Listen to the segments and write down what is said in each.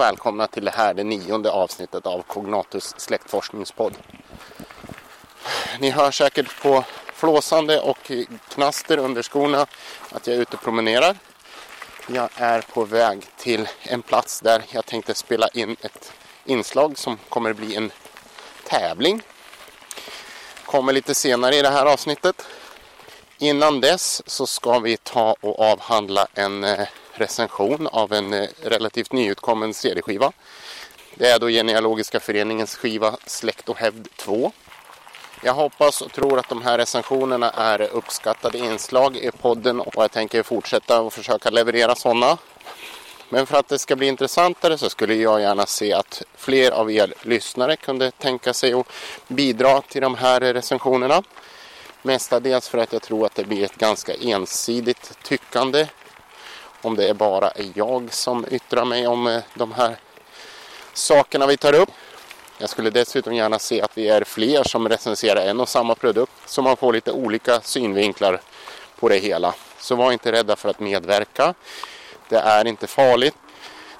och välkomna till det här, det nionde avsnittet av Cognatus släktforskningspodd. Ni hör säkert på flåsande och knaster under skorna att jag är ute och promenerar. Jag är på väg till en plats där jag tänkte spela in ett inslag som kommer att bli en tävling. Kommer lite senare i det här avsnittet. Innan dess så ska vi ta och avhandla en eh, recension av en eh, relativt nyutkommen CD-skiva. Det är då Genealogiska föreningens skiva Släkt och hävd 2. Jag hoppas och tror att de här recensionerna är uppskattade inslag i podden och jag tänker fortsätta och försöka leverera sådana. Men för att det ska bli intressantare så skulle jag gärna se att fler av er lyssnare kunde tänka sig att bidra till de här recensionerna. Mestadels för att jag tror att det blir ett ganska ensidigt tyckande om det är bara jag som yttrar mig om eh, de här sakerna vi tar upp. Jag skulle dessutom gärna se att vi är fler som recenserar en och samma produkt så man får lite olika synvinklar på det hela. Så var inte rädda för att medverka. Det är inte farligt.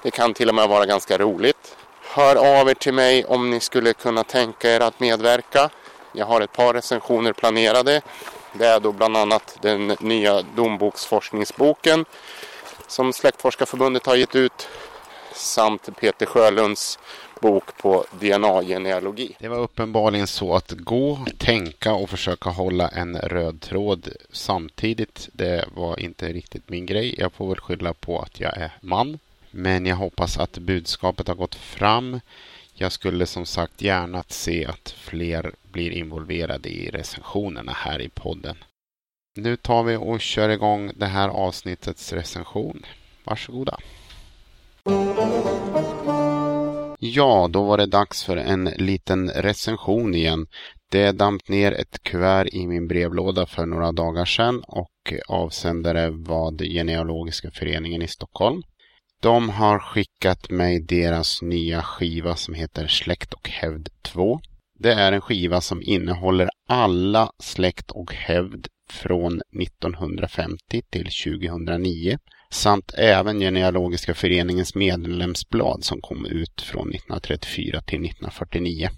Det kan till och med vara ganska roligt. Hör av er till mig om ni skulle kunna tänka er att medverka. Jag har ett par recensioner planerade. Det är då bland annat den nya domboksforskningsboken som Släktforskarförbundet har gett ut samt Peter Sjölunds bok på DNA-genealogi. Det var uppenbarligen så att gå, tänka och försöka hålla en röd tråd samtidigt. Det var inte riktigt min grej. Jag får väl skylla på att jag är man. Men jag hoppas att budskapet har gått fram. Jag skulle som sagt gärna se att fler blir involverade i recensionerna här i podden. Nu tar vi och kör igång det här avsnittets recension. Varsågoda. Ja, då var det dags för en liten recension igen. Det damp ner ett kuvert i min brevlåda för några dagar sedan och avsändare var Genealogiska föreningen i Stockholm. De har skickat mig deras nya skiva som heter Släkt och hävd 2. Det är en skiva som innehåller alla släkt och hävd från 1950 till 2009 samt även Genealogiska föreningens medlemsblad som kom ut från 1934 till 1949.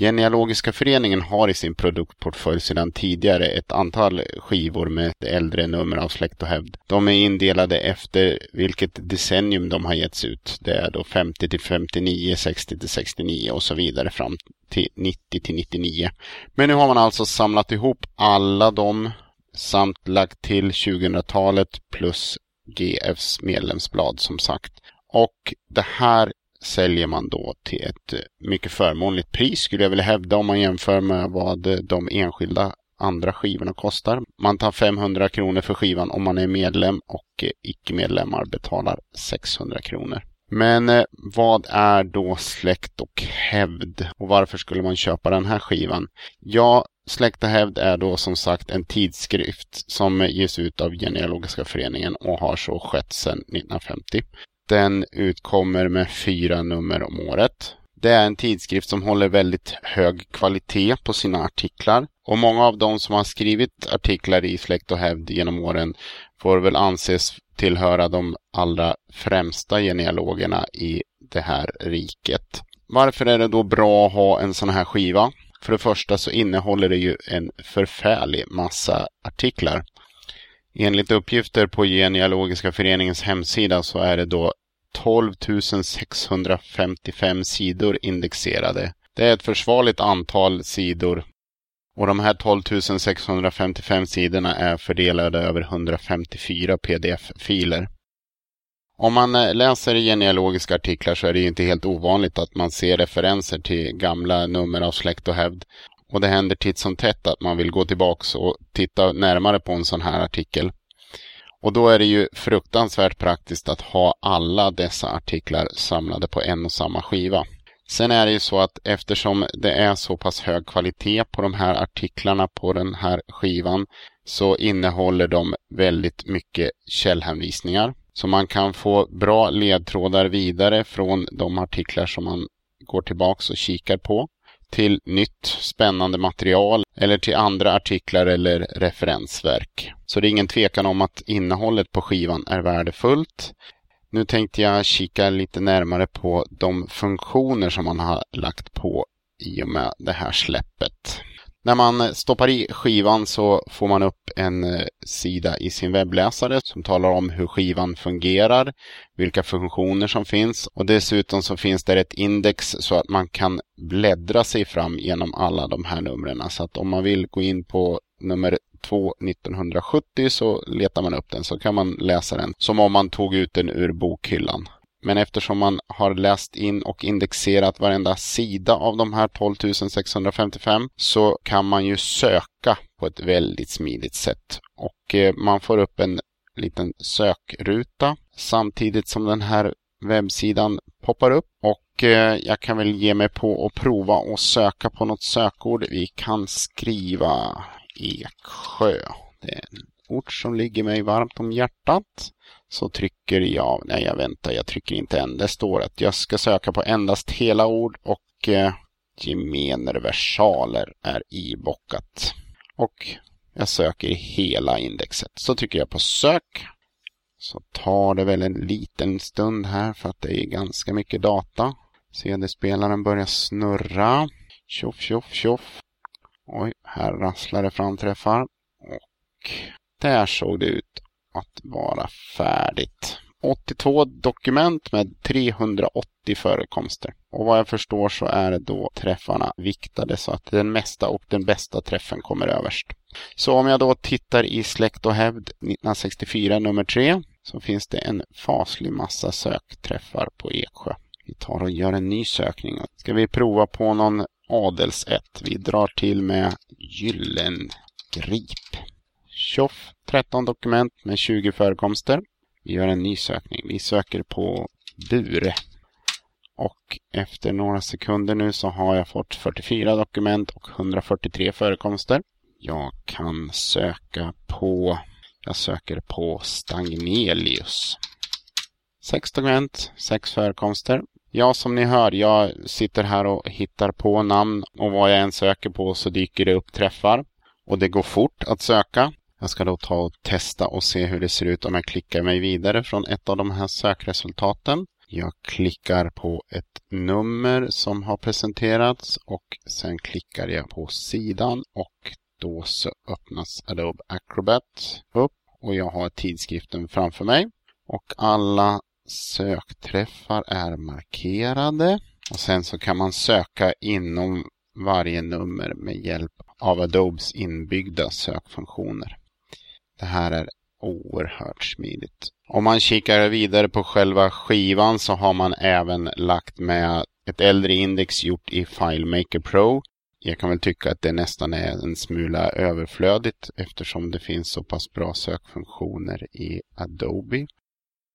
Genealogiska föreningen har i sin produktportfölj sedan tidigare ett antal skivor med ett äldre nummer av släkt och hävd. De är indelade efter vilket decennium de har getts ut. Det är då 50 till 59, 60 till 69 och så vidare fram till 90 till 99. Men nu har man alltså samlat ihop alla de samt lagt till 2000-talet plus GFs medlemsblad som sagt. Och det här säljer man då till ett eh, mycket förmånligt pris skulle jag vilja hävda om man jämför med vad eh, de enskilda andra skivorna kostar. Man tar 500 kronor för skivan om man är medlem och eh, icke-medlemmar betalar 600 kronor. Men vad är då släkt och hävd och varför skulle man köpa den här skivan? Ja, Släkt och hävd är då som sagt en tidskrift som ges ut av Genealogiska föreningen och har så skett sedan 1950. Den utkommer med fyra nummer om året. Det är en tidskrift som håller väldigt hög kvalitet på sina artiklar. Och många av de som har skrivit artiklar i Släkt och hävd genom åren får väl anses tillhöra de allra främsta genealogerna i det här riket. Varför är det då bra att ha en sån här skiva? För det första så innehåller det ju en förfärlig massa artiklar. Enligt uppgifter på Genealogiska föreningens hemsida så är det då 12 655 sidor indexerade. Det är ett försvarligt antal sidor och de här 12 655 sidorna är fördelade över 154 pdf-filer. Om man eh, läser genealogiska artiklar så är det inte helt ovanligt att man ser referenser till gamla nummer av släkt och hävd. Och det händer titt som tätt att man vill gå tillbaks och titta närmare på en sån här artikel. Och då är det ju fruktansvärt praktiskt att ha alla dessa artiklar samlade på en och samma skiva. Sen är det ju så att eftersom det är så pass hög kvalitet på de här artiklarna på den här skivan så innehåller de väldigt mycket källhänvisningar. Så man kan få bra ledtrådar vidare från de artiklar som man går tillbaks och kikar på till nytt spännande material eller till andra artiklar eller referensverk. Så det är ingen tvekan om att innehållet på skivan är värdefullt. Nu tänkte jag kika lite närmare på de funktioner som man har lagt på i och med det här släppet. När man stoppar i skivan så får man upp en eh, sida i sin webbläsare som talar om hur skivan fungerar, vilka funktioner som finns och dessutom så finns det ett index så att man kan bläddra sig fram genom alla de här numren. Så att om man vill gå in på nummer 2 1970 så letar man upp den så kan man läsa den som om man tog ut den ur bokhyllan. Men eftersom man har läst in och indexerat varenda sida av de här 12 655 så kan man ju söka på ett väldigt smidigt sätt. Och eh, man får upp en liten sökruta samtidigt som den här webbsidan poppar upp. Och eh, jag kan väl ge mig på att prova och söka på något sökord. Vi kan skriva Eksjö. Det är en ort som ligger mig varmt om hjärtat så trycker jag, nej jag väntar, jag trycker inte än. Det står att jag ska söka på endast hela ord och eh, gemener versaler är ibockat. Och jag söker hela indexet. Så trycker jag på sök. Så tar det väl en liten stund här för att det är ganska mycket data. CD-spelaren börjar snurra. Tjoff, tjoff, tjoff. Oj, här rasslar det framträffar. Och där såg det ut att vara färdigt. 82 dokument med 380 förekomster. Och vad jag förstår så är då träffarna viktade så att den mesta och den bästa träffen kommer överst. Så om jag då tittar i Släkt och hävd 1964 nummer 3 så finns det en faslig massa sökträffar på Eksjö. Vi tar och gör en ny sökning. Ska vi prova på någon adelsätt? Vi drar till med Gyllengrip. Tjoff, 13 dokument med 20 förekomster. Vi gör en ny sökning. Vi söker på Bure. Och efter några sekunder nu så har jag fått 44 dokument och 143 förekomster. Jag kan söka på, jag söker på Stagnelius. Sex dokument, sex förekomster. Ja, som ni hör, jag sitter här och hittar på namn och vad jag än söker på så dyker det upp träffar. Och det går fort att söka. Jag ska då ta och testa och se hur det ser ut om jag klickar mig vidare från ett av de här sökresultaten. Jag klickar på ett nummer som har presenterats och sen klickar jag på sidan och då så öppnas Adobe Acrobat upp och jag har tidskriften framför mig. Och alla sökträffar är markerade. Och sen så kan man söka inom varje nummer med hjälp av Adobes inbyggda sökfunktioner. Det här är oerhört smidigt. Om man kikar vidare på själva skivan så har man även lagt med ett äldre index gjort i FileMaker Pro. Jag kan väl tycka att det nästan är en smula överflödigt eftersom det finns så pass bra sökfunktioner i Adobe.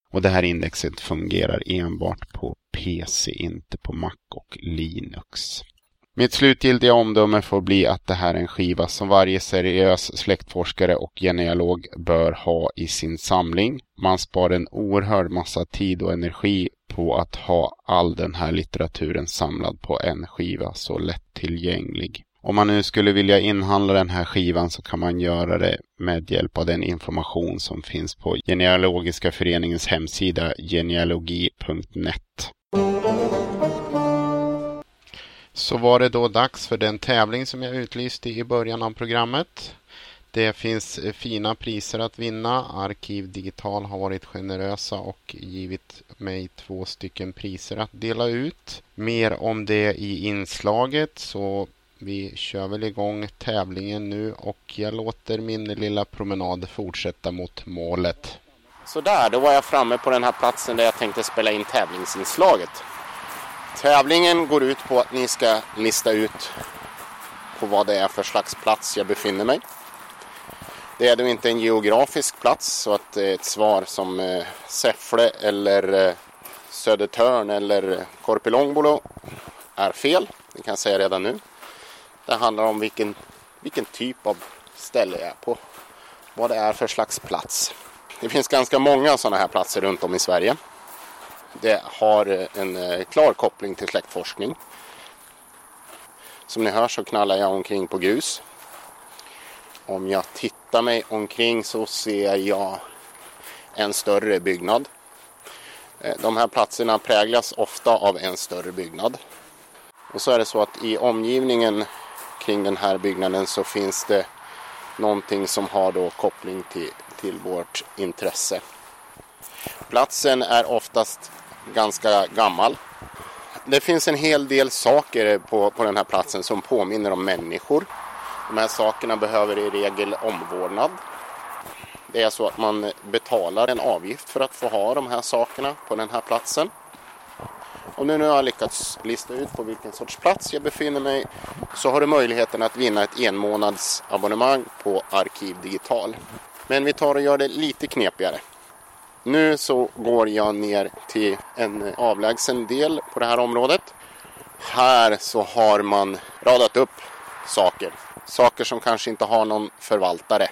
Och det här indexet fungerar enbart på PC, inte på Mac och Linux. Mitt slutgiltiga omdöme får bli att det här är en skiva som varje seriös släktforskare och genealog bör ha i sin samling. Man spar en oerhörd massa tid och energi på att ha all den här litteraturen samlad på en skiva så lättillgänglig. Om man nu skulle vilja inhandla den här skivan så kan man göra det med hjälp av den information som finns på Genealogiska föreningens hemsida genealogi.net så var det då dags för den tävling som jag utlyste i början av programmet. Det finns eh, fina priser att vinna. Arkiv Digital har varit generösa och givit mig två stycken priser att dela ut. Mer om det i inslaget så vi kör väl igång tävlingen nu och jag låter min lilla promenad fortsätta mot målet. Så där, då var jag framme på den här platsen där jag tänkte spela in tävlingsinslaget. Tävlingen går ut på att ni ska lista ut på vad det är för slags plats jag befinner mig. Det är då inte en geografisk plats så att det är ett svar som eh, Säffle eller eh, Södertörn eller Korpilombolo är fel. Det kan jag säga redan nu. Det handlar om vilken, vilken typ av ställe jag är på. Vad det är för slags plats. Det finns ganska många sådana här platser runt om i Sverige. Det har eh, en eh, klar koppling till släktforskning. Som ni hör så knallar jag omkring på grus. Om jag tittar mig omkring så ser jag en större byggnad. Eh, de här platserna präglas ofta av en större byggnad. Och så är det så att i omgivningen kring den här byggnaden så finns det någonting som har då koppling till, till vårt intresse. Platsen är oftast ganska gammal. Det finns en hel del saker på, på den här platsen som påminner om människor. De här sakerna behöver i regel omvårdnad. Det är så att man betalar en avgift för att få ha de här sakerna på den här platsen. Om du nu har lyckats lista ut på vilken sorts plats jag befinner mig så har du möjligheten att vinna ett enmånadsabonnemang på Arkiv Digital. Men vi tar och gör det lite knepigare. Nu så går jag ner till en avlägsen del på det här området. Här så har man radat upp saker. Saker som kanske inte har någon förvaltare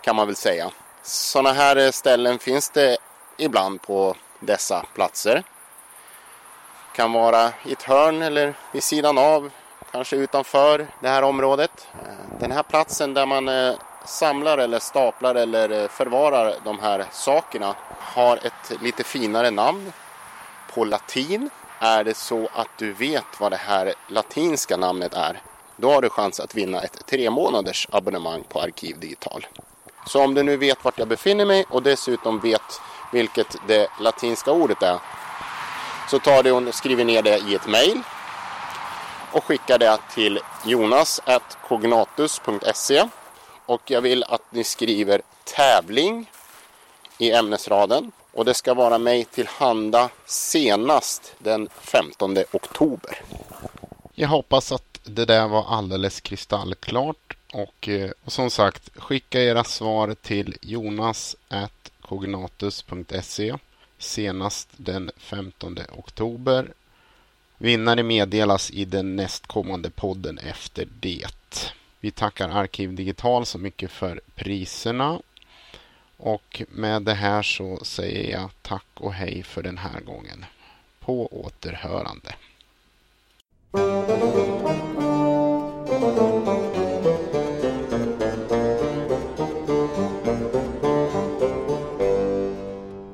kan man väl säga. Sådana här ställen finns det ibland på dessa platser. Kan vara i ett hörn eller vid sidan av, kanske utanför det här området. Eh, den här platsen där man eh, samlar eller staplar eller eh, förvarar de här sakerna har ett lite finare namn på latin. Är det så att du vet vad det här latinska namnet är, då har du chans att vinna ett tre månaders abonnemang på Arkiv Digital. Så om du nu vet vart jag befinner mig och dessutom vet vilket det latinska ordet är så tar du och skriver ner det i ett mejl och skickar det till jonas.cognatus.se och jag vill att ni skriver tävling i ämnesraden och det ska vara mig tillhanda senast den 15 oktober. Jag hoppas att det där var alldeles kristallklart och, eh, och som sagt skicka era svar till jonas.kognatus.se senast den 15 oktober. Vinnare meddelas i den nästkommande podden efter det. Vi tackar Arkiv Digital så mycket för priserna. Och med det här så säger jag tack och hej för den här gången. På återhörande.